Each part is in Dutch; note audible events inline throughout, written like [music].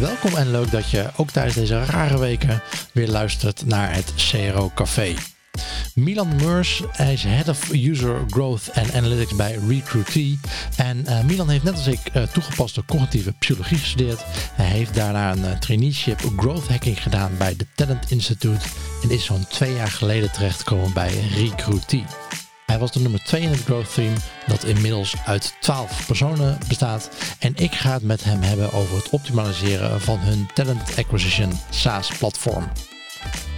Welkom en leuk dat je ook tijdens deze rare weken weer luistert naar het CRO Café. Milan Meurs is Head of User Growth and Analytics bij Recruitee. En uh, Milan heeft net als ik uh, toegepaste cognitieve psychologie gestudeerd. Hij heeft daarna een uh, traineeship Growth Hacking gedaan bij de Talent Institute. En is zo'n twee jaar geleden terechtgekomen bij Recruitee. Hij was de nummer 2 in het Growth Team, dat inmiddels uit 12 personen bestaat. En ik ga het met hem hebben over het optimaliseren van hun Talent Acquisition SaaS-platform.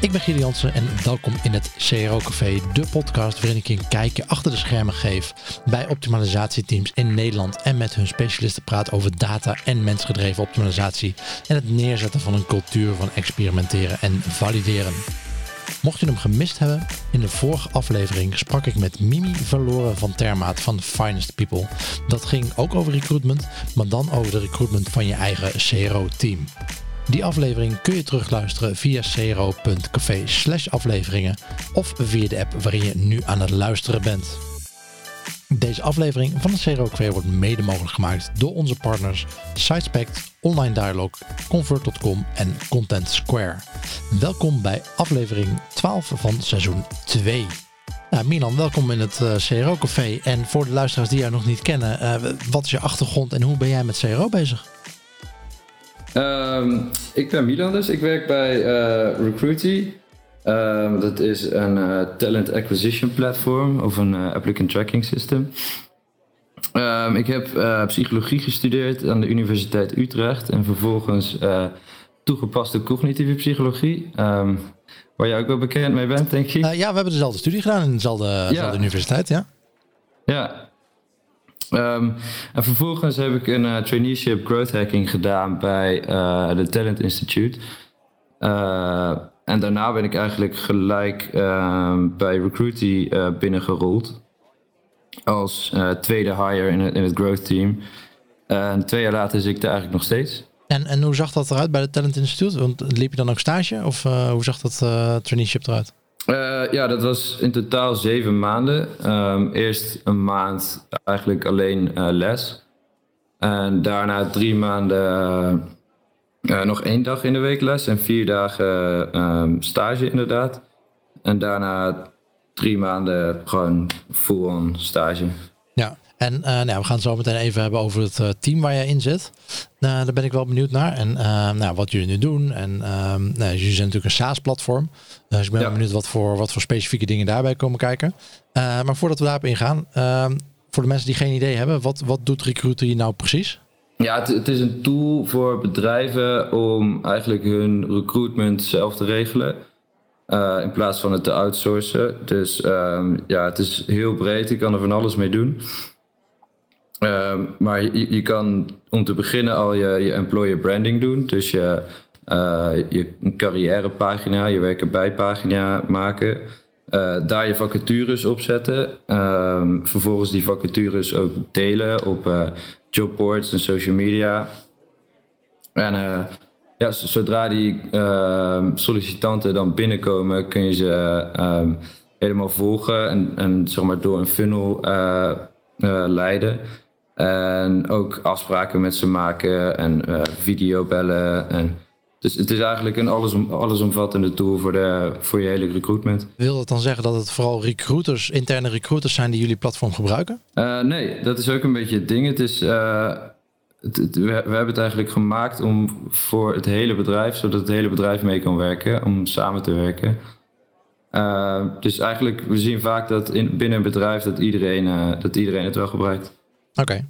Ik ben Gideon Jansen en welkom in het CRO Café, de podcast waarin ik een kijkje achter de schermen geef bij optimalisatieteams in Nederland en met hun specialisten praat over data en mensgedreven optimalisatie en het neerzetten van een cultuur van experimenteren en valideren. Mocht je hem gemist hebben, in de vorige aflevering sprak ik met Mimi Verloren van Termaat van Finest People. Dat ging ook over recruitment, maar dan over de recruitment van je eigen CRO-team. Die aflevering kun je terugluisteren via cro.café slash afleveringen of via de app waarin je nu aan het luisteren bent. Deze aflevering van de CRO Café wordt mede mogelijk gemaakt door onze partners SiteSpect, Online Dialog, Convert.com en Content Square. Welkom bij aflevering 12 van seizoen 2. Nou, Milan, welkom in het CRO Café. En voor de luisteraars die jou nog niet kennen, uh, wat is je achtergrond en hoe ben jij met CRO bezig? Um, ik ben Milan dus. Ik werk bij uh, Recruity. Um, dat is een uh, talent acquisition platform of een uh, applicant tracking system. Um, ik heb psychologie gestudeerd aan de Universiteit Utrecht en vervolgens toegepaste cognitieve psychologie. waar jij ook wel bekend mee bent, denk ik. ja, we hebben dezelfde studie gedaan in dezelfde, ja. dezelfde universiteit, ja. Ja, en vervolgens heb ik een traineeship growth hacking gedaan bij de Talent Institute. En daarna ben ik eigenlijk gelijk ehm, bij Recruity binnengerold. Als tweede hire in het, in het growth team. En twee jaar later zit ik er eigenlijk nog steeds. En, en hoe zag dat eruit bij de Talent Institute? Want liep je dan ook stage? Of hoe zag dat traineeship eruit? Ja, dat was in totaal zeven maanden. Um, eerst een maand eigenlijk alleen les. En daarna drie maanden uh, nog één dag in de week les en vier dagen um, stage inderdaad. En daarna drie maanden gewoon full-on stage. Ja, en uh, nou, we gaan het zo meteen even hebben over het uh, team waar jij in zit. Uh, daar ben ik wel benieuwd naar. En nou, wat jullie nu doen. En ehm, nou, jullie zijn natuurlijk een SaaS-platform. Dus ik ben ja. benieuwd wat voor, wat voor specifieke dingen daarbij komen kijken. maar voordat we daarop ingaan, ehm, voor de mensen die geen idee hebben, wat, wat doet Recruiter hier nou precies? Ja, het, is een tool voor bedrijven om eigenlijk hun recruitment zelf te regelen. in plaats van het te outsourcen. Dus um, ja, het is heel breed. Je kan er van alles mee doen. Uh, maar je, je, kan om te beginnen al je, je employer branding doen. Dus je, uh, je carrièrepagina, je werken bij pagina maken. Uh, daar je vacatures op zetten. Ehm, vervolgens die vacatures ook delen op jobboards en social media. En ja, zodra die ehm, sollicitanten dan binnenkomen, kun je ze helemaal volgen en, en zeg maar, door een funnel leiden. En ook afspraken met ze maken en videobellen. En dus het is eigenlijk een allesom, allesomvattende tool voor, de, voor je hele recruitment. Wil dat dan zeggen dat het vooral recruiters, interne recruiters zijn die jullie platform gebruiken? Uh, nee, dat is ook een beetje het ding. Het is, uh, het, het, we, we, hebben het eigenlijk gemaakt om voor het hele bedrijf, zodat het hele bedrijf mee kan werken, om samen te werken. Uh, dus eigenlijk, we zien vaak dat in, binnen een bedrijf dat iedereen, dat iedereen het wel gebruikt. Oké.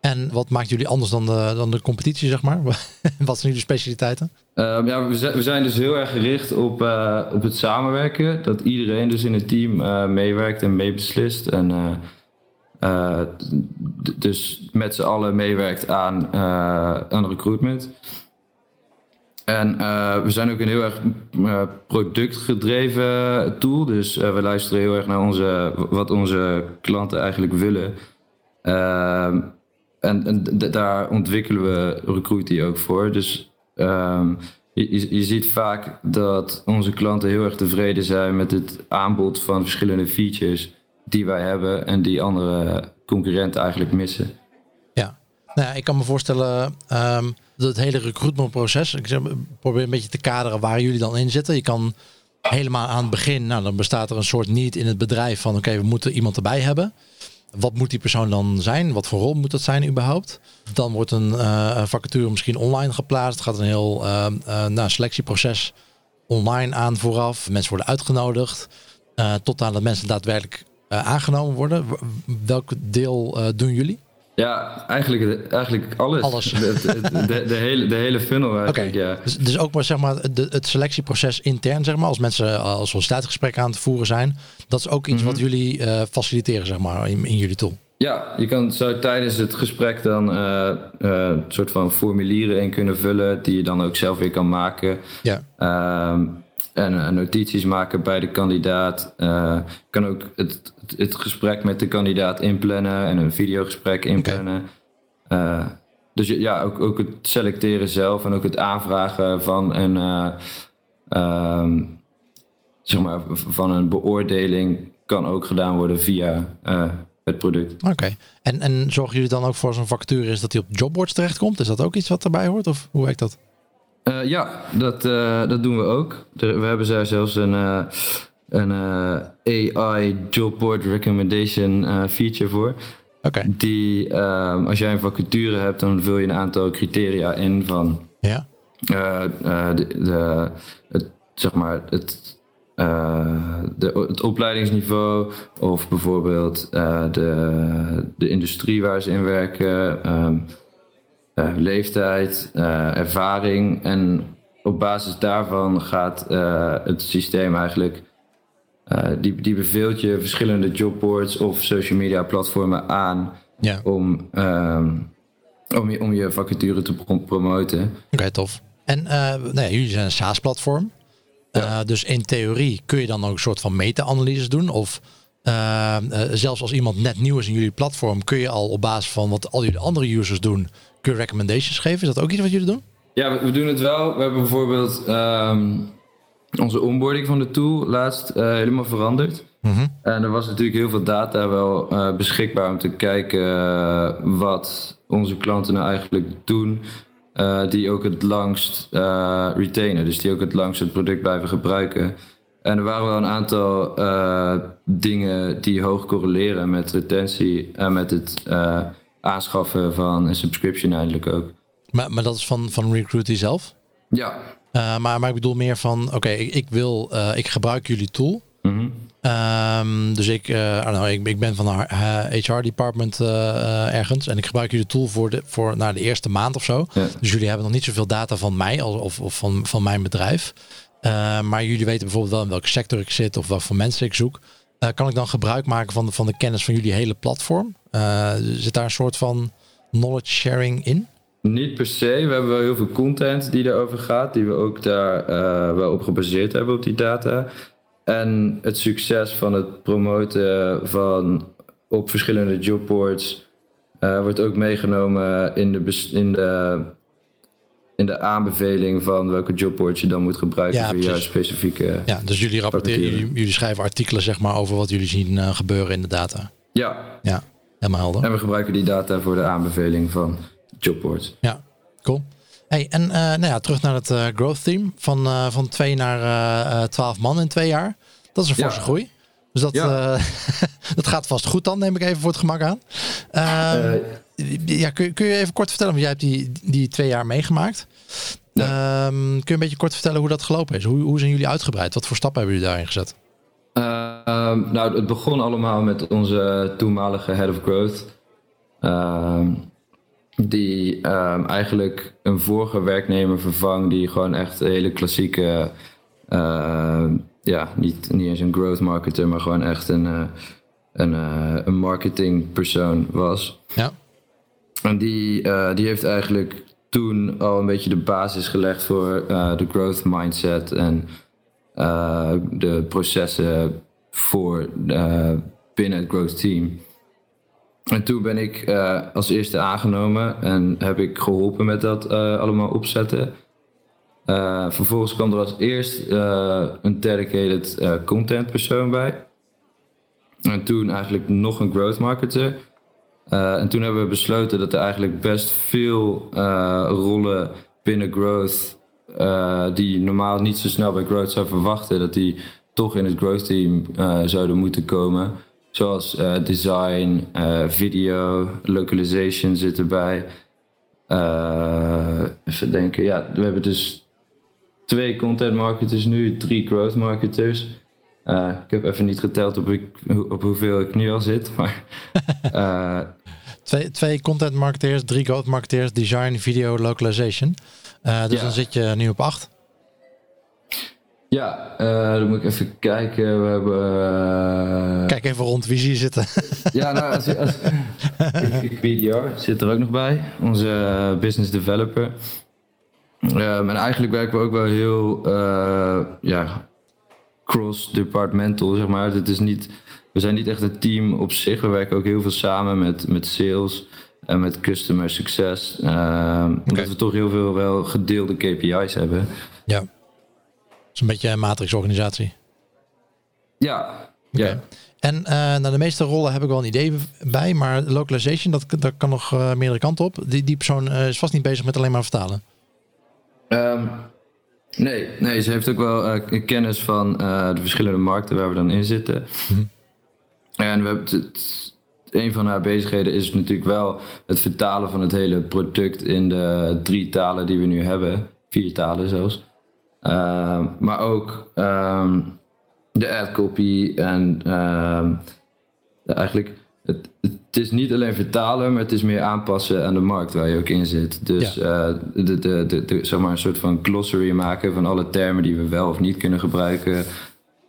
En wat maakt jullie anders dan de, dan de competitie, zeg maar? [laughs] wat zijn jullie specialiteiten? Um, ja, we zijn, dus heel erg gericht op, uh, op het samenwerken. Dat iedereen dus in het team uh, meewerkt en meebeslist. En uh, dus met z'n allen meewerkt aan, aan recruitment. En we zijn ook een heel erg productgedreven tool. Dus we luisteren heel erg naar onze, wat onze klanten eigenlijk willen. Ehm, en, en daar ontwikkelen we Recruity ook voor. Dus um, je, ziet vaak dat onze klanten heel erg tevreden zijn met het aanbod van verschillende features die wij hebben en die andere concurrenten eigenlijk missen. Ja, nou ja, ik kan me voorstellen, um, het hele recruitmentproces. Ik zeg, probeer een beetje te kaderen waar jullie dan in zitten. Je kan helemaal aan het begin, nou dan bestaat er een soort need in het bedrijf van oké, we moeten iemand erbij hebben. Wat moet die persoon dan zijn? Wat voor rol moet dat zijn überhaupt? Dan wordt een uh, vacature misschien online geplaatst. Gaat een heel uh, uh, nou, selectieproces online aan vooraf. Mensen worden uitgenodigd. tot aan dat mensen daadwerkelijk aangenomen worden. Welk deel doen jullie? Ja, eigenlijk, eigenlijk alles. Alles. De, de, de, hele, de hele funnel eigenlijk, okay. ja. Dus, dus, ook maar zeg maar de, het selectieproces intern, zeg maar, als mensen als sollicitatiegesprekken aan het voeren zijn, dat is ook iets wat jullie uh, faciliteren, zeg maar, in, in, jullie tool. Ja, je kan zo tijdens het gesprek dan uh, uh, een soort van formulieren in kunnen vullen, die je dan ook zelf weer kan maken. Ja. Um, en notities maken bij de kandidaat. Uh, kan ook het, het, gesprek met de kandidaat inplannen en een videogesprek inplannen. Okay. Uh, dus ja, ook, ook het selecteren zelf en ook het aanvragen van een, uh, um, zeg maar, van een beoordeling kan ook gedaan worden via het product. Oké. En, en zorgen jullie dan ook voor zo'n vacature is dat die op jobboards terechtkomt? Is dat ook iets wat erbij hoort of hoe werkt dat? Uh, ja, dat, uh, dat doen we ook. we hebben daar zelfs een, uh, een AI Jobboard Recommendation feature voor. Okay. Die, ehm, als jij een vacature hebt, dan vul je een aantal criteria in van ja. de, de, het, zeg maar, het, de, het opleidingsniveau of bijvoorbeeld de, de industrie waar ze in werken. Um, uh, leeftijd, uh, ervaring. En op basis daarvan gaat uh, het systeem eigenlijk. die, die beveelt je verschillende jobboards of social media platformen aan ja. om, um, om, je, om je vacature te promoten. Oké, okay, tof. En nou ja, jullie zijn een SaaS-platform. Ja. dus in theorie kun je dan ook een soort van meta-analyses doen. Of zelfs als iemand net nieuw is in jullie platform, kun je al op basis van wat al jullie andere users doen, kun je recommendations geven? Is dat ook iets wat jullie doen? Ja, we, we doen het wel. We hebben bijvoorbeeld um, onze onboarding van de tool laatst uh, helemaal veranderd. Mm -hmm. En er was natuurlijk heel veel data wel uh, beschikbaar om te kijken uh, wat onze klanten nou eigenlijk doen. die ook het langst retainen, dus die ook het langst het product blijven gebruiken. En er waren wel een aantal dingen die hoog correleren met retentie en met het aanschaffen van een subscription eindelijk ook. Maar, maar dat is van, van Recruity zelf? Ja. Uh, maar, maar ik bedoel meer van, oké, ik, ik, wil, uh, ik gebruik jullie tool. Mm -hmm. um, dus ik, uh, know, ik, ik ben van een HR department ergens en ik gebruik jullie tool voor de, voor, nou, de eerste maand of zo. Ja. Dus jullie hebben nog niet zoveel data van mij als, of, of van, van mijn bedrijf. maar jullie weten bijvoorbeeld wel in welke sector ik zit of wat voor mensen ik zoek. Kan ik dan gebruik maken van de, van de kennis van jullie hele platform? Uh, zit daar een soort van knowledge sharing in? Niet per se. We hebben wel heel veel content die erover gaat, die we ook daar uh, wel op gebaseerd hebben op die data. En het succes van het promoten van op verschillende jobboards wordt ook meegenomen in de, in de, in de aanbeveling van welke jobboards je dan moet gebruiken ja, voor jouw specifieke. Ja, dus jullie rapporteren, jullie, jullie, schrijven artikelen zeg maar over wat jullie zien uh, gebeuren in de data. Ja. Ja. Helemaal helder. En we gebruiken die data voor de aanbeveling van jobboards. Ja, cool. Hey, en uh, nou ja, terug naar het uh, growth team. Van, van 2 naar 12 man in twee jaar. Dat is een forse ja. groei. Dus dat, ja. [laughs] dat gaat vast goed dan, neem ik even voor het gemak aan. Ehm, ja, kun, kun je even kort vertellen, want jij hebt die, die twee jaar meegemaakt. Ja. Um, kun je een beetje kort vertellen hoe dat gelopen is? Hoe, hoe zijn jullie uitgebreid? Wat voor stappen hebben jullie daarin gezet? Uh, nou, het begon allemaal met onze toenmalige head of growth. Uh, die eigenlijk een vorige werknemer vervangt die gewoon echt een hele klassieke, uh, ja, niet, niet eens een growth marketer, maar gewoon echt een, uh, een, uh, een marketingpersoon was. Ja. En die, die heeft eigenlijk toen al een beetje de basis gelegd voor de growth mindset en uh, de processen voor binnen het growth team. En toen ben ik als eerste aangenomen en heb ik geholpen met dat allemaal opzetten. vervolgens kwam er als eerst een dedicated content persoon bij. En toen eigenlijk nog een growth marketer. En toen hebben we besloten dat er eigenlijk best veel rollen binnen growth die normaal niet zo snel bij growth zou verwachten, dat die toch in het growth team zouden moeten komen. Zoals design, video, localization zit erbij. even denken, ja, we hebben dus twee content marketers nu, drie growth marketers. Uh, ik heb even niet geteld op, op, hoeveel ik nu al zit. Maar, uh, [laughs] twee, twee content marketeers, drie growth marketeers, design, video, localization. Uh, dus dan zit je nu op acht. Ja, dan moet ik even kijken. We hebben. Kijk even rond, wie zie je zitten? [laughs] ja, nou, als, als, BDR zit er ook nog bij, onze business developer. Um, en eigenlijk werken we ook wel heel uh, ja, cross-departmental, zeg maar. Het is niet, we zijn niet echt een team op zich. We werken ook heel veel samen met, met sales en met customer succes. Um, Omdat we toch heel veel wel gedeelde KPI's hebben. Ja. Het is een beetje een matrixorganisatie. Ja, ja. En uh, nou, de meeste rollen heb ik wel een idee bij, maar localization, dat, dat kan nog uh, meerdere kanten op. Die, die persoon uh, is vast niet bezig met alleen maar vertalen. Um, nee, nee, ze heeft ook wel uh, kennis van uh, de verschillende markten waar we dan in zitten. Hm. En we hebben het, een van haar bezigheden is natuurlijk wel het vertalen van het hele product in de drie talen die we nu hebben. Vier talen zelfs. Uh, maar ook um, de ad copy en eigenlijk het, het, is niet alleen vertalen, maar het is meer aanpassen aan de markt waar je ook in zit. Dus ja. uh, de, de, de, de, zeg maar een soort van glossary maken van alle termen die we wel of niet kunnen gebruiken.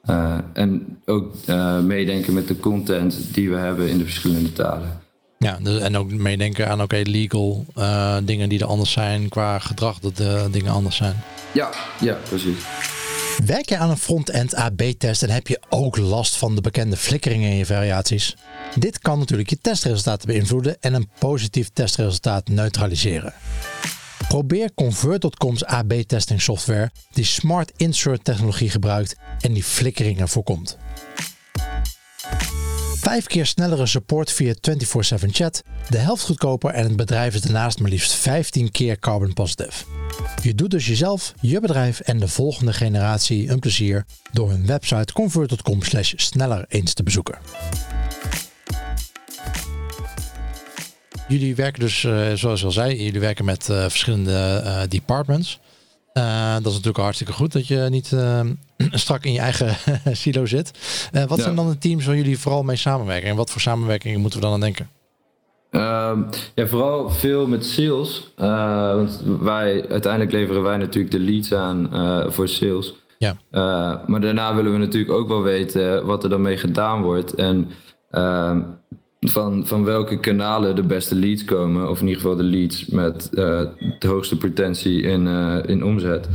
Uh, en ook uh, meedenken met de content die we hebben in de verschillende talen. Ja, dus, en ook meedenken aan oké, legal dingen die er anders zijn qua gedrag, dat de dingen anders zijn. Ja, ja, precies. Werk je aan een front-end AB-test en heb je ook last van de bekende flikkeringen in je variaties? Dit kan natuurlijk je testresultaten beïnvloeden en een positief testresultaat neutraliseren. Probeer Convert.com's AB-testing software die Smart Insert technologie gebruikt en die flikkeringen voorkomt. Vijf keer snellere support via 24/7 chat, de helft goedkoper en het bedrijf is daarnaast maar liefst 15 keer carbon positive. Je doet dus jezelf, je bedrijf en de volgende generatie een plezier door hun website convert.com sneller eens te bezoeken. Jullie werken dus, uh, zoals al zei, jullie werken met uh, verschillende uh, departments. dat is natuurlijk hartstikke goed dat je niet [clears throat] strak in je eigen [laughs] silo zit. wat ja. zijn dan de teams waar jullie vooral mee samenwerken? En wat voor samenwerkingen moeten we dan aan denken? Um, ja, vooral veel met sales. want wij, uiteindelijk leveren wij natuurlijk de leads aan voor sales. Ja. maar daarna willen we natuurlijk ook wel weten wat er dan mee gedaan wordt. En ehm, van, van welke kanalen de beste leads komen. Of in ieder geval de leads met uh, de hoogste potentie in, uh, in omzet.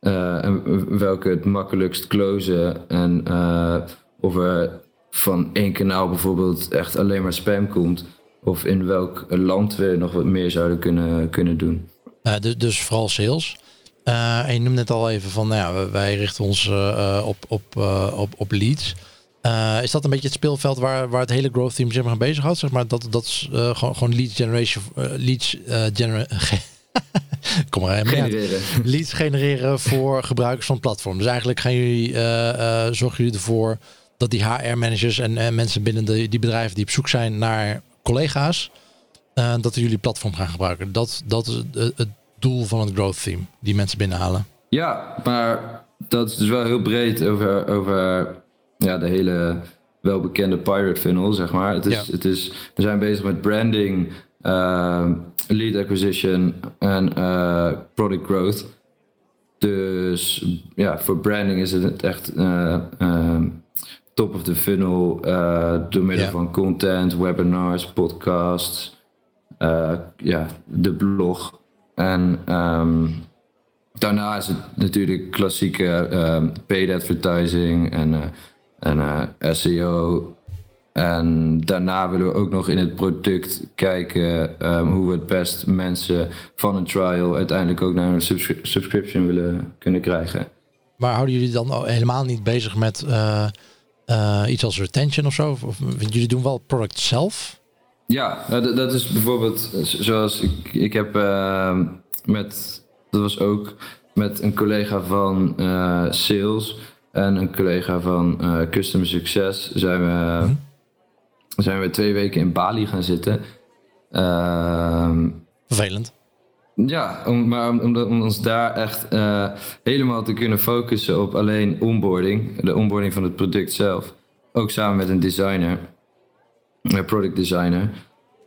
Uh, en welke het makkelijkst closen. En of er van één kanaal bijvoorbeeld echt alleen maar spam komt. Of in welk land we nog wat meer zouden kunnen, kunnen doen. dus, dus vooral sales. en je noemde net al even van, nou ja, wij richten ons op, op, op, op leads. Uh, is dat een beetje het speelveld waar, waar het hele growth team zich mee bezig houdt? Zeg maar dat dat is uh, gewoon, gewoon lead generation, uh, leads genereren. [laughs] Kom maar genereren. [laughs] leads genereren voor gebruikers van het platform. Dus eigenlijk gaan jullie, zorgen jullie ervoor dat die HR-managers en mensen binnen de, die bedrijven die op zoek zijn naar collega's, dat jullie platform gaan gebruiken. Dat, dat is het doel van het growth team, die mensen binnenhalen. Ja, maar dat is dus wel heel breed over, over ja, de hele welbekende pirate funnel, zeg maar. Het is, het is, we zijn bezig met branding, uh, lead acquisition en uh, product growth. Dus ja, voor branding is het echt uh, top of the funnel door middel van content, webinars, podcasts, ja, de blog. En um, daarna is het natuurlijk klassieke paid advertising en en uh, SEO. En daarna willen we ook nog in het product kijken um, hoe we het best mensen van een trial uiteindelijk ook naar een subscription willen kunnen krijgen. Maar houden jullie dan helemaal niet bezig met uh, uh, iets als retention of zo? Of, jullie doen wel product zelf? Ja, nou, dat is bijvoorbeeld zoals ik, ik heb uh, met, dat was ook met een collega van sales en een collega van uh, Customer Success zijn we, hm. zijn we twee weken in Bali gaan zitten. Ehm, Vervelend. Ja, om, maar om, om, ons daar echt uh, helemaal te kunnen focussen op alleen onboarding, de onboarding van het product zelf. Ook samen met een designer, een product designer.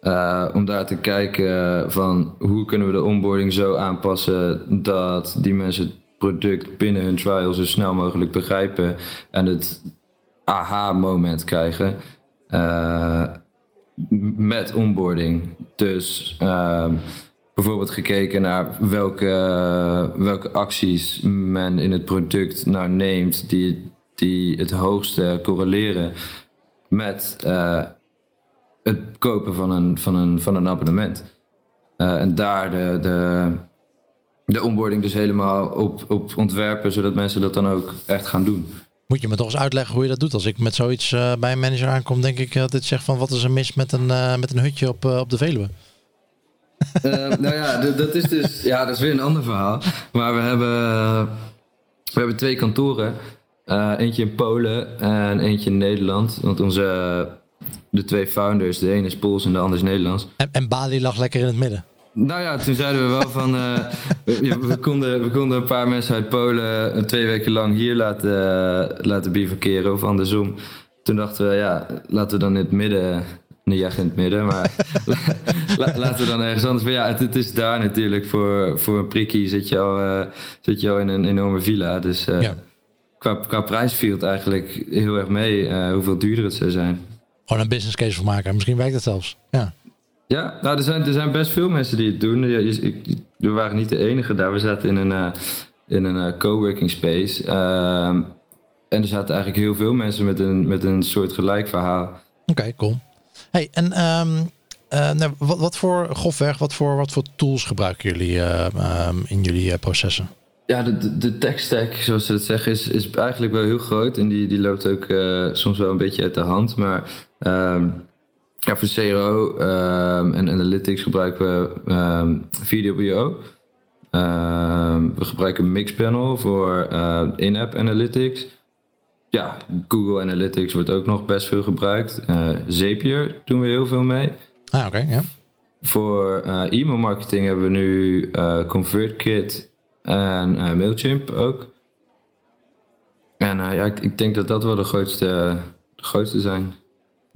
Uh, om daar te kijken van hoe kunnen we de onboarding zo aanpassen dat die mensen product binnen hun trial zo snel mogelijk begrijpen en het aha-moment krijgen. Uh, met onboarding. Dus uh, bijvoorbeeld gekeken naar welke, welke acties men in het product nou neemt die, die het hoogste correleren met uh, het kopen van een, van een, van een abonnement. Uh, en daar de, de, de onboarding dus helemaal op, op ontwerpen, zodat mensen dat dan ook echt gaan doen. Moet je me toch eens uitleggen hoe je dat doet? Als ik met zoiets uh, bij een manager aankom, denk ik dat dit zegt van wat is er mis met een, uh, met een hutje op, op de Veluwe? [laughs] Nou ja, dat is dus ja, dat is weer een ander verhaal. Maar we hebben, we hebben twee kantoren. eentje in Polen en eentje in Nederland. Want onze de twee founders, de ene is Pools en de andere is Nederlands. En, en Bali lag lekker in het midden. Nou ja, toen zeiden we wel van. Uh, we, we, konden, we konden een paar mensen uit Polen twee weken lang hier laten, uh, laten bivakeren of andersom. Toen dachten we, ja, laten we dan in het midden. Niet echt in het midden, maar [laughs] laten we dan ergens anders. Maar ja, het, het, is daar natuurlijk voor, voor een prikkie zit je al, uh, zit je al in een enorme villa. Dus ja. qua, qua prijs viel het eigenlijk heel erg mee hoeveel duurder het zou zijn. Gewoon een business case voor maken. Misschien werkt het zelfs. Ja. Ja, nou, er zijn, er zijn best veel mensen die het doen. we waren niet de enige daar. We zaten in een, uh, in een uh, coworking space. Uh, en er zaten eigenlijk heel veel mensen met een, met een soort gelijk verhaal. Oké, cool. Hey, en um, nou, wat, wat voor grofweg, wat voor, wat voor tools gebruiken jullie um, in jullie processen? Ja, de, de tech stack, zoals ze dat zeggen, is, is eigenlijk wel heel groot. En die, die loopt ook soms wel een beetje uit de hand. Maar um, ja, voor CRO um, en Analytics gebruiken we um, VWO. Um, we gebruiken Mixpanel voor uh, in-app analytics. Ja, Google Analytics wordt ook nog best veel gebruikt. Uh, Zapier doen we heel veel mee. Ah, oké, ja. Voor uh, e-mail marketing hebben we nu ConvertKit en Mailchimp ook. En ja, ik, ik, denk dat dat wel de grootste, de grootste zijn.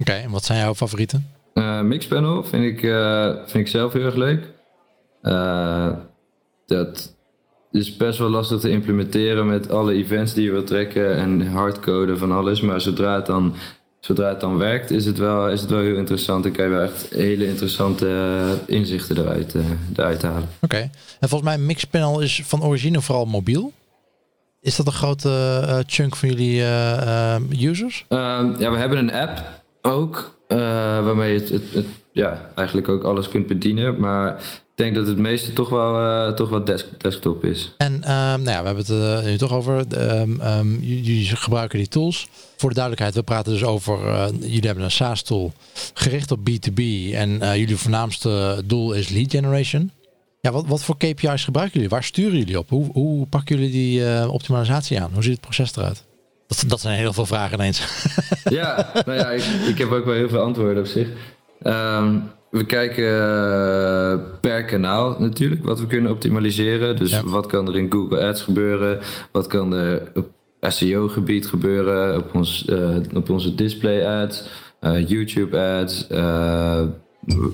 Oké, en wat zijn jouw favorieten? Uh, Mixpanel vind ik, uh, vind ik zelf heel erg leuk. Uh, dat is best wel lastig te implementeren met alle events die je wilt trekken en hardcode van alles. Maar zodra het dan, zodra het dan werkt, is het, wel, is het wel heel interessant. En kan je wel echt hele interessante inzichten eruit, eruit halen. Oké, en volgens mij Mixpanel is van origine vooral mobiel. Is dat een grote chunk van jullie users? Ehm, ja, we hebben een app ook, uh, waarmee je het, het, ja, eigenlijk ook alles kunt bedienen. Maar ik denk dat het meeste toch wel, uh, toch wel desk, desktop is. En uh, nou ja, we hebben het uh, nu toch over. Um, jullie gebruiken die tools. Voor de duidelijkheid, we praten dus over. jullie hebben een SaaS-tool gericht op B2B. En jullie voornaamste doel is lead generation. Ja, wat, wat voor KPI's gebruiken jullie? Waar sturen jullie op? Hoe, hoe pakken jullie die optimalisatie aan? Hoe ziet het proces eruit? Dat, dat zijn heel veel vragen ineens. Ja, nou ja, ik, ik heb ook wel heel veel antwoorden op zich. Um, we kijken uh, per kanaal natuurlijk wat we kunnen optimaliseren. Dus wat kan er in Google Ads gebeuren? Wat kan er op SEO-gebied gebeuren? Op, ons, uh, op onze display ads, uh, YouTube ads.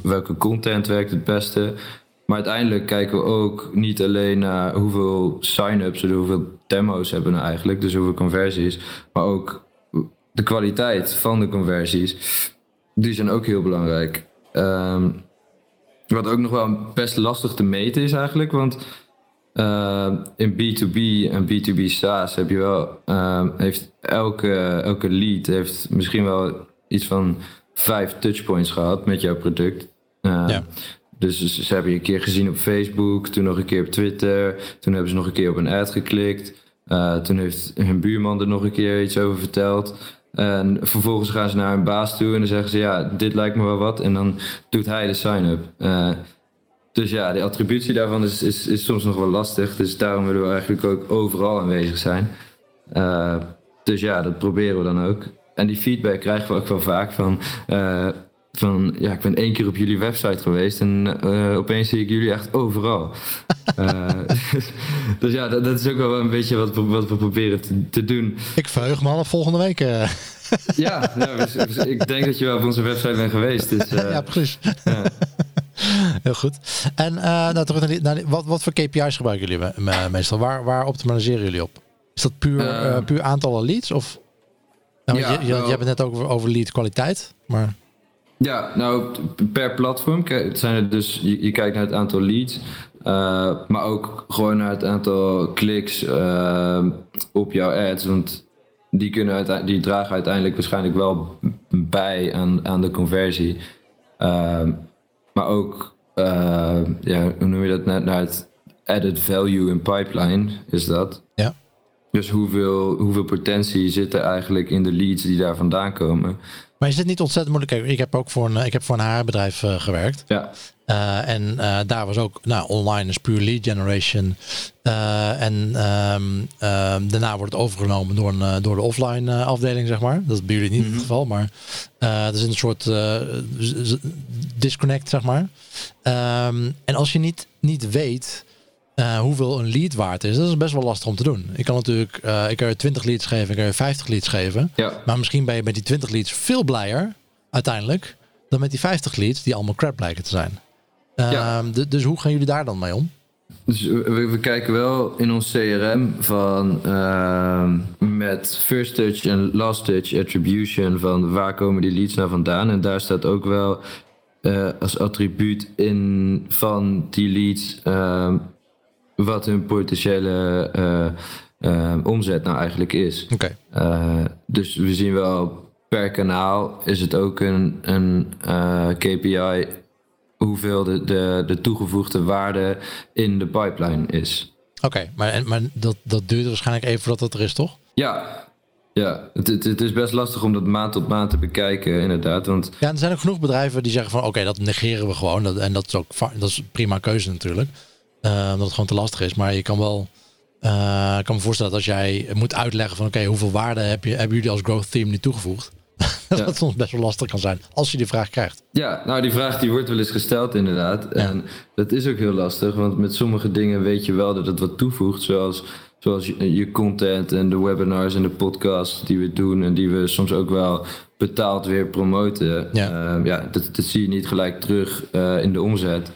welke content werkt het beste? Maar uiteindelijk kijken we ook niet alleen naar hoeveel sign-ups en hoeveel demo's hebben we nou eigenlijk, dus hoeveel conversies, maar ook de kwaliteit van de conversies. Die zijn ook heel belangrijk. Um, wat ook nog wel best lastig te meten is eigenlijk, want uh, in B2B en B2B SaaS heb je wel, uh, heeft elke, elke lead heeft misschien wel iets van vijf touchpoints gehad met jouw product. Uh, ja. Dus ze hebben je een keer gezien op Facebook, toen nog een keer op Twitter, toen hebben ze nog een keer op een ad geklikt. Uh, toen heeft hun buurman er nog een keer iets over verteld. En vervolgens gaan ze naar hun baas toe en dan zeggen ze, ja, dit lijkt me wel wat. En dan doet hij de sign-up. Uh, dus ja, de attributie daarvan is, is, is soms nog wel lastig. Dus daarom willen we eigenlijk ook overal aanwezig zijn. Uh, dus ja, dat proberen we dan ook. En die feedback krijgen we ook wel vaak van... Van ja, ik ben één keer op jullie website geweest en uh, opeens zie ik jullie echt overal. uh, [laughs] [laughs] dus ja, dat, dat, is ook wel een beetje wat, wat we proberen te, te, doen. Ik verheug me al volgende week. [laughs] Uh. ja, dus, dus ik denk dat je wel op onze website bent geweest. Dus, ja, precies. Ja. Heel goed. En nou, terug naar, die, naar die, wat, wat voor KPI's gebruiken jullie meestal? Waar, waar optimaliseren jullie op? Is dat puur, puur aantallen leads? Of? Nou, ja, je, je, je hebt het net ook over, over lead kwaliteit, maar... Ja, nou per platform zijn er dus, je, je kijkt naar het aantal leads, uh, maar ook gewoon naar het aantal kliks uh, op jouw ads. Want die, kunnen die dragen uiteindelijk waarschijnlijk wel bij aan, aan de conversie. Uh, maar ook, ja, hoe noem je dat, naar, naar het added value in pipeline is dat. Ja. Dus hoeveel, hoeveel potentie zit er eigenlijk in de leads die daar vandaan komen? Maar is het niet ontzettend moeilijk? Ik heb ook voor een, ik heb voor een haarbedrijf uh, gewerkt. Ja. Uh, en uh, daar was ook, nou, online is puur lead generation. en um, daarna wordt het overgenomen door, een, door de offline afdeling, zeg maar. Dat is bij jullie niet mm -hmm. het geval, maar dat is een soort disconnect, zeg maar. Um, en als je niet, niet weet uh, hoeveel een lead waard is, dat is best wel lastig om te doen. Ik kan natuurlijk, uh, ik kan je 20 leads geven, ik kan je 50 leads geven. Ja. Maar misschien ben je met die 20 leads veel blijer uiteindelijk dan met die 50 leads die allemaal crap lijken te zijn. Uh, ja. Dus hoe gaan jullie daar dan mee om? Dus we, we kijken wel in ons CRM van uh, met first touch en last touch attribution van waar komen die leads nou vandaan. En daar staat ook wel uh, als attribuut in van die leads ehm, wat hun potentiële uh, omzet nou eigenlijk is. Okay. Uh, dus we zien wel per kanaal is het ook een, een KPI hoeveel de, de, de toegevoegde waarde in de pipeline is. Oké, okay, maar, maar dat, dat duurt waarschijnlijk even voordat dat er is, toch? Ja, ja, het, het, het, is best lastig om dat maand op maand te bekijken, inderdaad. Want... Ja, er zijn ook genoeg bedrijven die zeggen van oké, dat negeren we gewoon. Dat, en dat is ook dat is prima keuze natuurlijk. Uh, omdat het gewoon te lastig is. Maar je kan wel. Uh, ik kan me voorstellen dat als jij moet uitleggen van oké, hoeveel waarde heb je, hebben jullie als growth team nu toegevoegd? [laughs] dat ja. het soms best wel lastig kan zijn als je die vraag krijgt. Ja, nou die vraag die wordt wel eens gesteld inderdaad. Ja. En dat is ook heel lastig, want met sommige dingen weet je wel dat het wat toevoegt. Zoals, zoals je, je content en de webinars en de podcasts die we doen. En die we soms ook wel betaald weer promoten. Ja, uh, ja dat, dat zie je niet gelijk terug uh, in de omzet.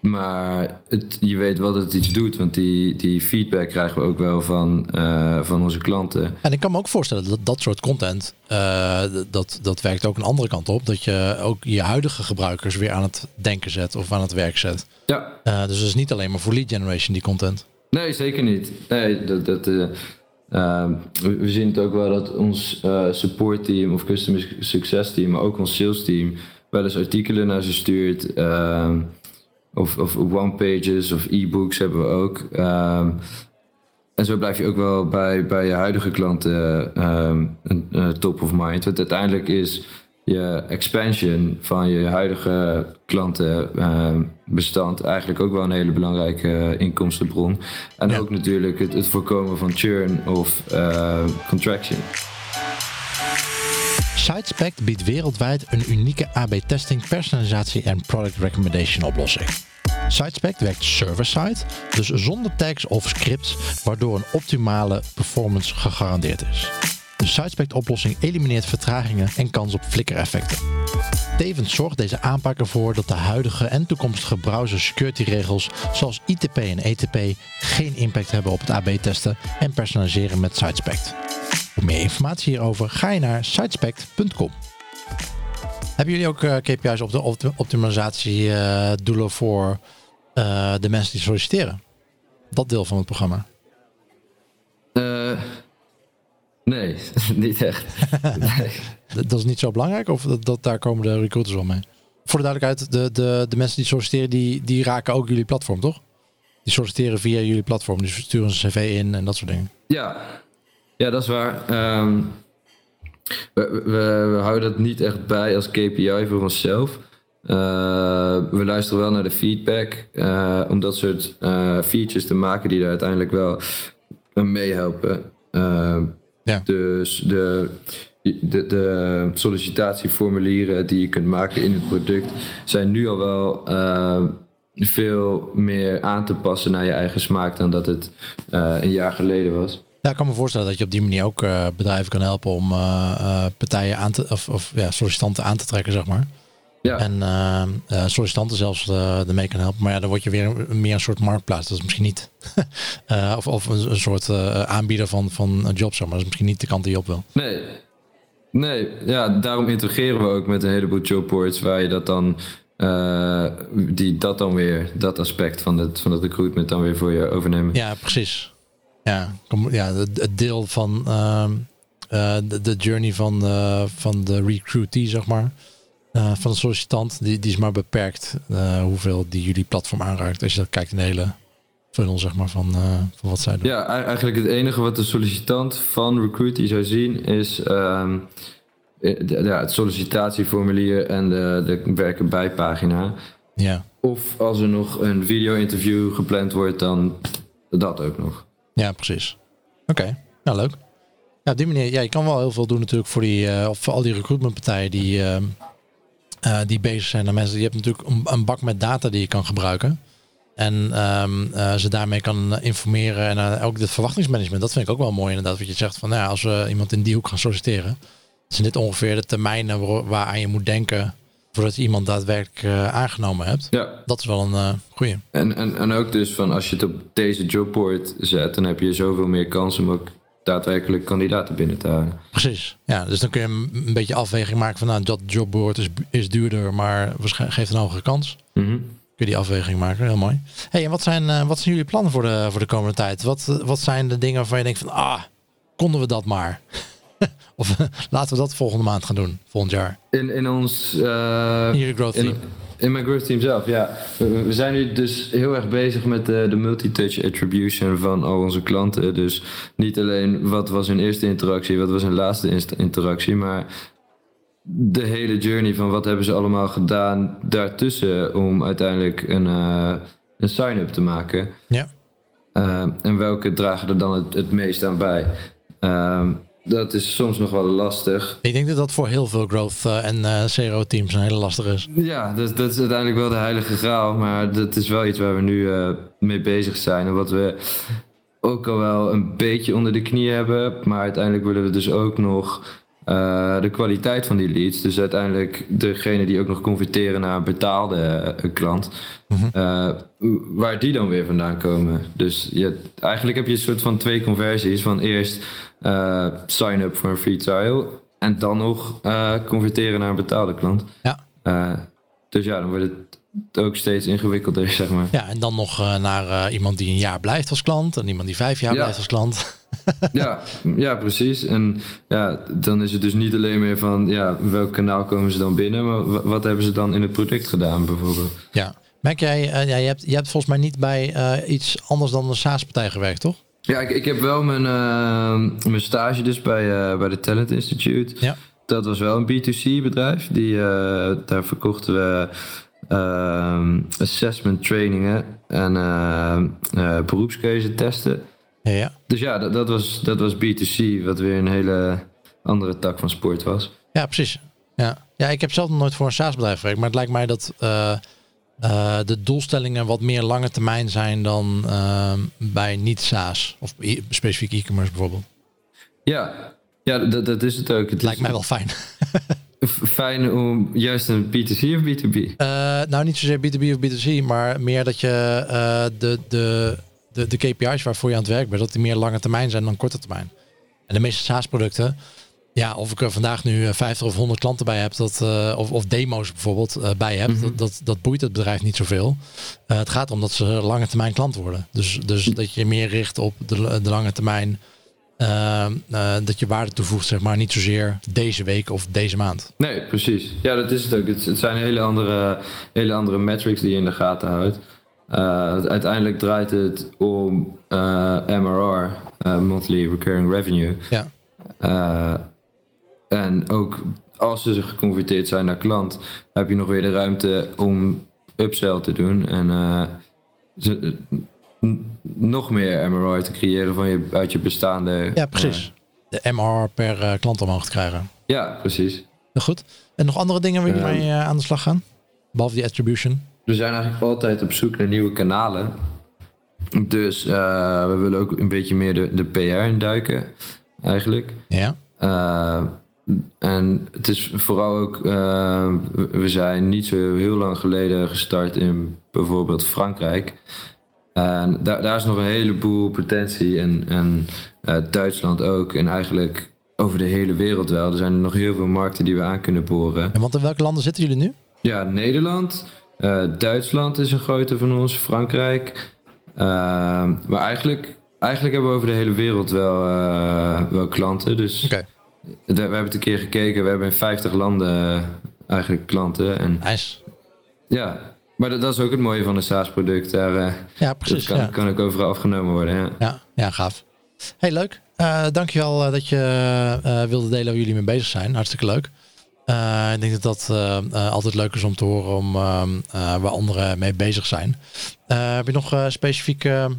Maar het, je weet wel dat het iets doet, want die, die feedback krijgen we ook wel van, uh, van onze klanten. En ik kan me ook voorstellen dat dat soort content, uh, dat, dat werkt ook een andere kant op. Dat je ook je huidige gebruikers weer aan het denken zet of aan het werk zet. Ja. Uh, dus het is niet alleen maar voor lead generation die content. Nee, zeker niet. Nee, dat, dat, we zien het ook wel dat ons support team of customer success team, maar ook ons sales team, wel eens artikelen naar ze stuurt. Of, of one-pages of e-books hebben we ook. Um, en zo blijf je ook wel bij, bij je huidige klanten um, uh, top of mind. Want uiteindelijk is je expansion van je huidige klantenbestand um, eigenlijk ook wel een hele belangrijke inkomstenbron. En ja. ook natuurlijk het, het, voorkomen van churn of contraction. SiteSpect biedt wereldwijd een unieke AB-testing, personalisatie en product recommendation oplossing. SiteSpect werkt server-side, dus zonder tags of scripts, waardoor een optimale performance gegarandeerd is. De SiteSpect oplossing elimineert vertragingen en kans op flikkereffecten. Tevens zorgt deze aanpak ervoor dat de huidige en toekomstige browser security regels zoals ITP en ETP geen impact hebben op het AB-testen en personaliseren met SiteSpect. Voor meer informatie hierover ga je naar sitespect.com. Hebben jullie ook uh, KPI's op de opt optimalisatie doelen voor uh, de mensen die solliciteren? Dat deel van het programma. nee, [laughs] niet echt. [laughs] nee. dat is niet zo belangrijk of dat, dat, daar komen de recruiters wel mee? Voor de duidelijkheid, de, de, de mensen die solliciteren, die, die raken ook jullie platform, toch? Die solliciteren via jullie platform, dus sturen een cv in en dat soort dingen. Ja, Ja, dat is waar. Ehm, we, we, we, houden dat niet echt bij als KPI voor onszelf. Uh, we luisteren wel naar de feedback uh, om dat soort uh, features te maken die er uiteindelijk wel meehelpen. Ja. Dus de, de, de, sollicitatieformulieren die je kunt maken in het product zijn nu al wel veel meer aan te passen naar je eigen smaak dan dat het een jaar geleden was. Ja, ik kan me voorstellen dat je op die manier ook bedrijven kan helpen om partijen aan te, of, of ja, sollicitanten aan te trekken, zeg maar. Ja. En uh, sollicitanten zelfs ermee kan helpen. Maar ja, dan word je weer meer een soort marktplaats. Dat is misschien niet. [laughs] of of een, een soort aanbieder van, van een job, maar dat is misschien niet de kant die je op wil. Nee. Nee, ja, daarom integreren we ook met een heleboel jobboards waar je dat dan, die dat dan weer, dat aspect van het, van het recruitment dan weer voor je overnemen. Ja, precies. Ja, kom, ja het deel van ehm, de, de journey van, van de recruitee, zeg maar. Uh, van de sollicitant, die, die is maar beperkt uh, hoeveel die jullie platform aanraakt. Als je dat kijkt in de hele funnel, zeg maar, van, uh, van wat zij doen. Ja, eigenlijk het enige wat de sollicitant van Recruit zou zien is um, de, ja, het sollicitatieformulier en de, de werken bij pagina. Ja. Of als er nog een video-interview gepland wordt, dan dat ook nog. Ja, precies. Oké, nou leuk. Ja, op die manier, ja, je kan wel heel veel doen natuurlijk voor, die, of voor al die recruitmentpartijen die ehm, uh, die bezig zijn. Dan mensen, je hebt natuurlijk een, een, bak met data die je kan gebruiken. En um, uh, ze daarmee kan informeren. En uh, ook het verwachtingsmanagement, dat vind ik ook wel mooi inderdaad. Wat je zegt van, nou als we iemand in die hoek gaan solliciteren. Zijn dit ongeveer de termijnen waaraan je moet denken voordat je iemand daadwerkelijk aangenomen hebt. Ja. Dat is wel een uh, goeie. En, en, en ook dus van als je het op deze jobboard zet, dan heb je zoveel meer kans om ook daadwerkelijk kandidaten binnen te halen. Precies. Ja, dus dan kun je een beetje afweging maken van nou, dat jobboard is, is duurder, maar geeft een hogere kans. Mm -hmm. Kun je die afweging maken, heel mooi. Hey, en wat zijn, uh, wat zijn jullie plannen voor de, voor de komende tijd? Wat, wat zijn de dingen waarvan je denkt van ah, konden we dat maar? [laughs] of laten we dat volgende maand gaan doen, volgend jaar? In, in ons... Uh, Hier growth team. In mijn growth team zelf, ja. We, zijn nu dus heel erg bezig met de, de multi-touch attribution van al onze klanten. Dus niet alleen wat was hun eerste interactie, wat was hun laatste interactie, maar de hele journey van wat hebben ze allemaal gedaan daartussen om uiteindelijk een, uh, een sign-up te maken. Ja. Uh, en welke dragen er dan het, het meest aan bij? Uh, dat is soms nog wel lastig. Ik denk dat dat voor heel veel growth uh, en uh, CRO teams een hele lastig is. Ja, dat, dat, is uiteindelijk wel de heilige graal. Maar dat is wel iets waar we nu uh, mee bezig zijn. En wat we ook al wel een beetje onder de knie hebben. Maar uiteindelijk willen we dus ook nog de kwaliteit van die leads. Dus uiteindelijk degene die ook nog converteren naar een betaalde klant. Mhm. waar die dan weer vandaan komen. Dus je, eigenlijk heb je een soort van twee conversies. Van eerst uh, sign-up voor een free trial. En dan nog converteren naar een betaalde klant. Ja. Dus ja, dan wordt het ook steeds ingewikkelder, [laughs] zeg maar. Ja, en dan nog naar iemand die een jaar blijft als klant. En iemand die vijf jaar blijft als klant. [laughs] ja, ja, precies. En ja, dan is het dus niet alleen meer van ja, welk kanaal komen ze dan binnen, maar wat hebben ze dan in het product gedaan bijvoorbeeld. Ja, merk jij, ja, je, hebt, je hebt volgens mij niet bij iets anders dan een SaaS-partij gewerkt, toch? Ja, ik, ik heb wel mijn, uh, mijn stage dus bij, bij de Talent Institute. Ja. Dat was wel een B2C bedrijf. Die, daar verkochten we assessment trainingen en beroepskeuze testen. Ja. Dus ja, dat, dat, was, dat was B2C, wat weer een hele andere tak van sport was. Ja, precies. Ja, ja ik heb zelf nog nooit voor een SaaS-bedrijf gewerkt, maar het lijkt mij dat uh, de doelstellingen wat meer lange termijn zijn dan uh, bij niet-SaaS of specifiek e-commerce bijvoorbeeld. Ja, ja dat, dat is het ook. Het lijkt mij wel fijn. [laughs] fijn om juist een B2C of B2B? Uh, nou, niet zozeer B2B of B2C, maar meer dat je de, de, de, de KPI's waarvoor je aan het werk bent, dat die meer lange termijn zijn dan korte termijn. En de meeste SaaS-producten ja, of ik er vandaag nu 50 eh, of 100 klanten bij heb, dat, uh, of, of demo's bijvoorbeeld uh, bij heb, mm -hmm. dat, dat, dat, boeit het bedrijf niet zoveel. Uh, het gaat om dat ze lange termijn klant worden. Dus, dus dat je meer richt op de, de lange termijn. dat je waarde toevoegt, zeg maar, niet zozeer deze week of deze maand. Nee, precies. Ja, dat is het ook. Het, het zijn hele andere, hele andere metrics die je in de gaten houdt. Uiteindelijk draait het om MRR, Monthly Recurring Revenue. Ja. en ook als ze geconverteerd zijn naar klant, heb je nog weer de ruimte om upsell te doen. En ze, nog meer MRR te creëren van je, uit je bestaande... Ja, precies. de MR per klant omhoog te krijgen. Ja, precies. goed. En nog andere dingen waar je mee aan de slag gaan? Behalve die attribution? We zijn eigenlijk altijd op zoek naar nieuwe kanalen. Dus uh, we willen ook een beetje meer de, de PR induiken, eigenlijk. Ja. en het is vooral ook, we zijn niet zo heel lang geleden gestart in bijvoorbeeld Frankrijk. En daar, daar is nog een heleboel potentie. En, en Duitsland ook. En eigenlijk over de hele wereld wel. Er zijn nog heel veel markten die we aan kunnen boren. En want in welke landen zitten jullie nu? Ja, Nederland. Uh, Duitsland is een grote van ons. Frankrijk. Uh, maar eigenlijk, eigenlijk hebben we over de hele wereld wel, wel klanten. Dus okay. we hebben het een keer gekeken. We hebben in 50 landen eigenlijk klanten. En, nice. Ja, maar dat, dat, is ook het mooie van een SaaS-product. Daar ja, precies, kan, ja. kan ook overal afgenomen worden. Ja, ja, ja gaaf. Hey, leuk. Dankjewel dat je wilde delen waar jullie mee bezig zijn. Hartstikke leuk. Ik denk dat dat altijd leuk is om te horen om, waar anderen mee bezig zijn. heb je nog specifieke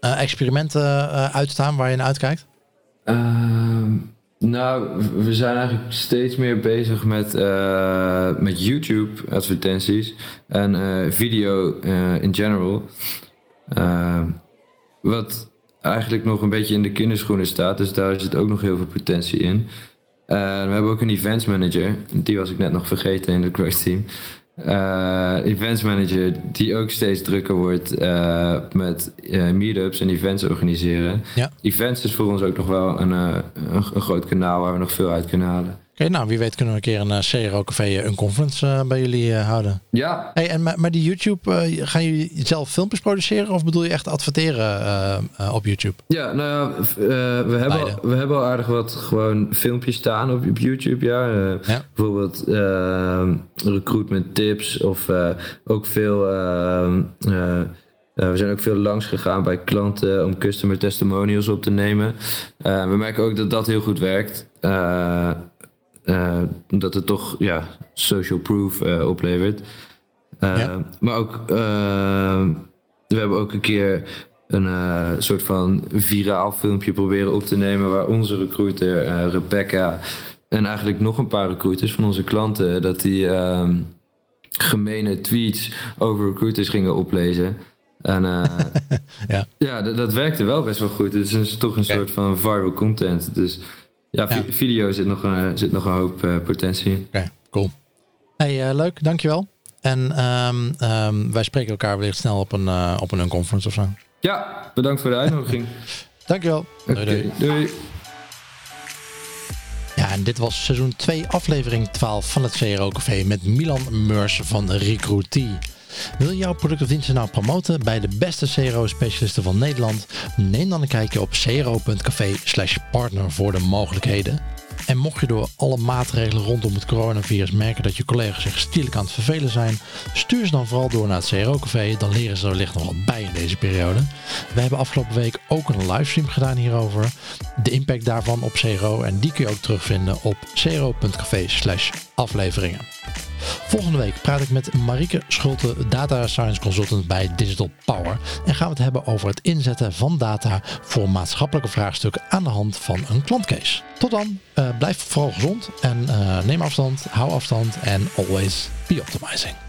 experimenten uitstaan waar je naar uitkijkt? Ehm, nou, we zijn eigenlijk steeds meer bezig met, met YouTube advertenties en video in general. wat eigenlijk nog een beetje in de kinderschoenen staat, dus daar zit ook nog heel veel potentie in. We hebben ook een events manager, die was ik net nog vergeten in het growth team uh, events manager die ook steeds drukker wordt uh, met meetups en events organiseren. Ja. Events is voor ons ook nog wel een, een, een, groot kanaal waar we nog veel uit kunnen halen. Oké, nou wie weet kunnen we een keer een CRO Café een conference bij jullie houden. Ja. Hey, en maar, maar die YouTube, gaan jullie zelf filmpjes produceren of bedoel je echt adverteren op YouTube? Ja, nou ja, we, hebben al, we hebben al aardig wat gewoon filmpjes staan op, op YouTube. Ja. ja. Bijvoorbeeld recruitment tips of ook veel... Uh, we zijn ook veel langs gegaan bij klanten om customer testimonials op te nemen. Uh, we merken ook dat dat heel goed werkt. Uh, omdat het toch ja, social proof oplevert. Ja. Maar ook, we hebben ook een keer een soort van viraal filmpje proberen op te nemen waar onze recruiter Rebecca en eigenlijk nog een paar recruiters van onze klanten, dat die ehm, gemene tweets over recruiters gingen oplezen. En uh, [laughs] ja, ja dat, dat, werkte wel best wel goed. Het is toch een okay. soort van viral content. Dus ja, ja. video zit nog een, zit nog een hoop uh, potentie. Oké, okay, cool. Hey, uh, leuk, dankjewel. En um, um, wij spreken elkaar wellicht snel op een, op een conference of zo. Ja, bedankt voor de uitnodiging. [laughs] dankjewel. Okay, doei, doei. doei. Ja, en dit was seizoen 2, aflevering 12 van het CRO Café met Milan Meurs van Recruitie. Wil je jouw product of diensten nou promoten bij de beste CRO-specialisten van Nederland? Neem dan een kijkje op cro.café slash partner voor de mogelijkheden. En mocht je door alle maatregelen rondom het coronavirus merken dat je collega's zich stierlijk aan het vervelen zijn, stuur ze dan vooral door naar het CRO-café, dan leren ze er wellicht nog wat bij in deze periode. We hebben afgelopen week ook een livestream gedaan hierover, de impact daarvan op CRO en die kun je ook terugvinden op cro.café slash afleveringen. Volgende week praat ik met Marike Schulte, Data Science Consultant bij Digital Power. En gaan we het hebben over het inzetten van data voor maatschappelijke vraagstukken aan de hand van een klantcase. Tot dan, uh, blijf vooral gezond en uh, neem afstand, hou afstand en always be optimizing.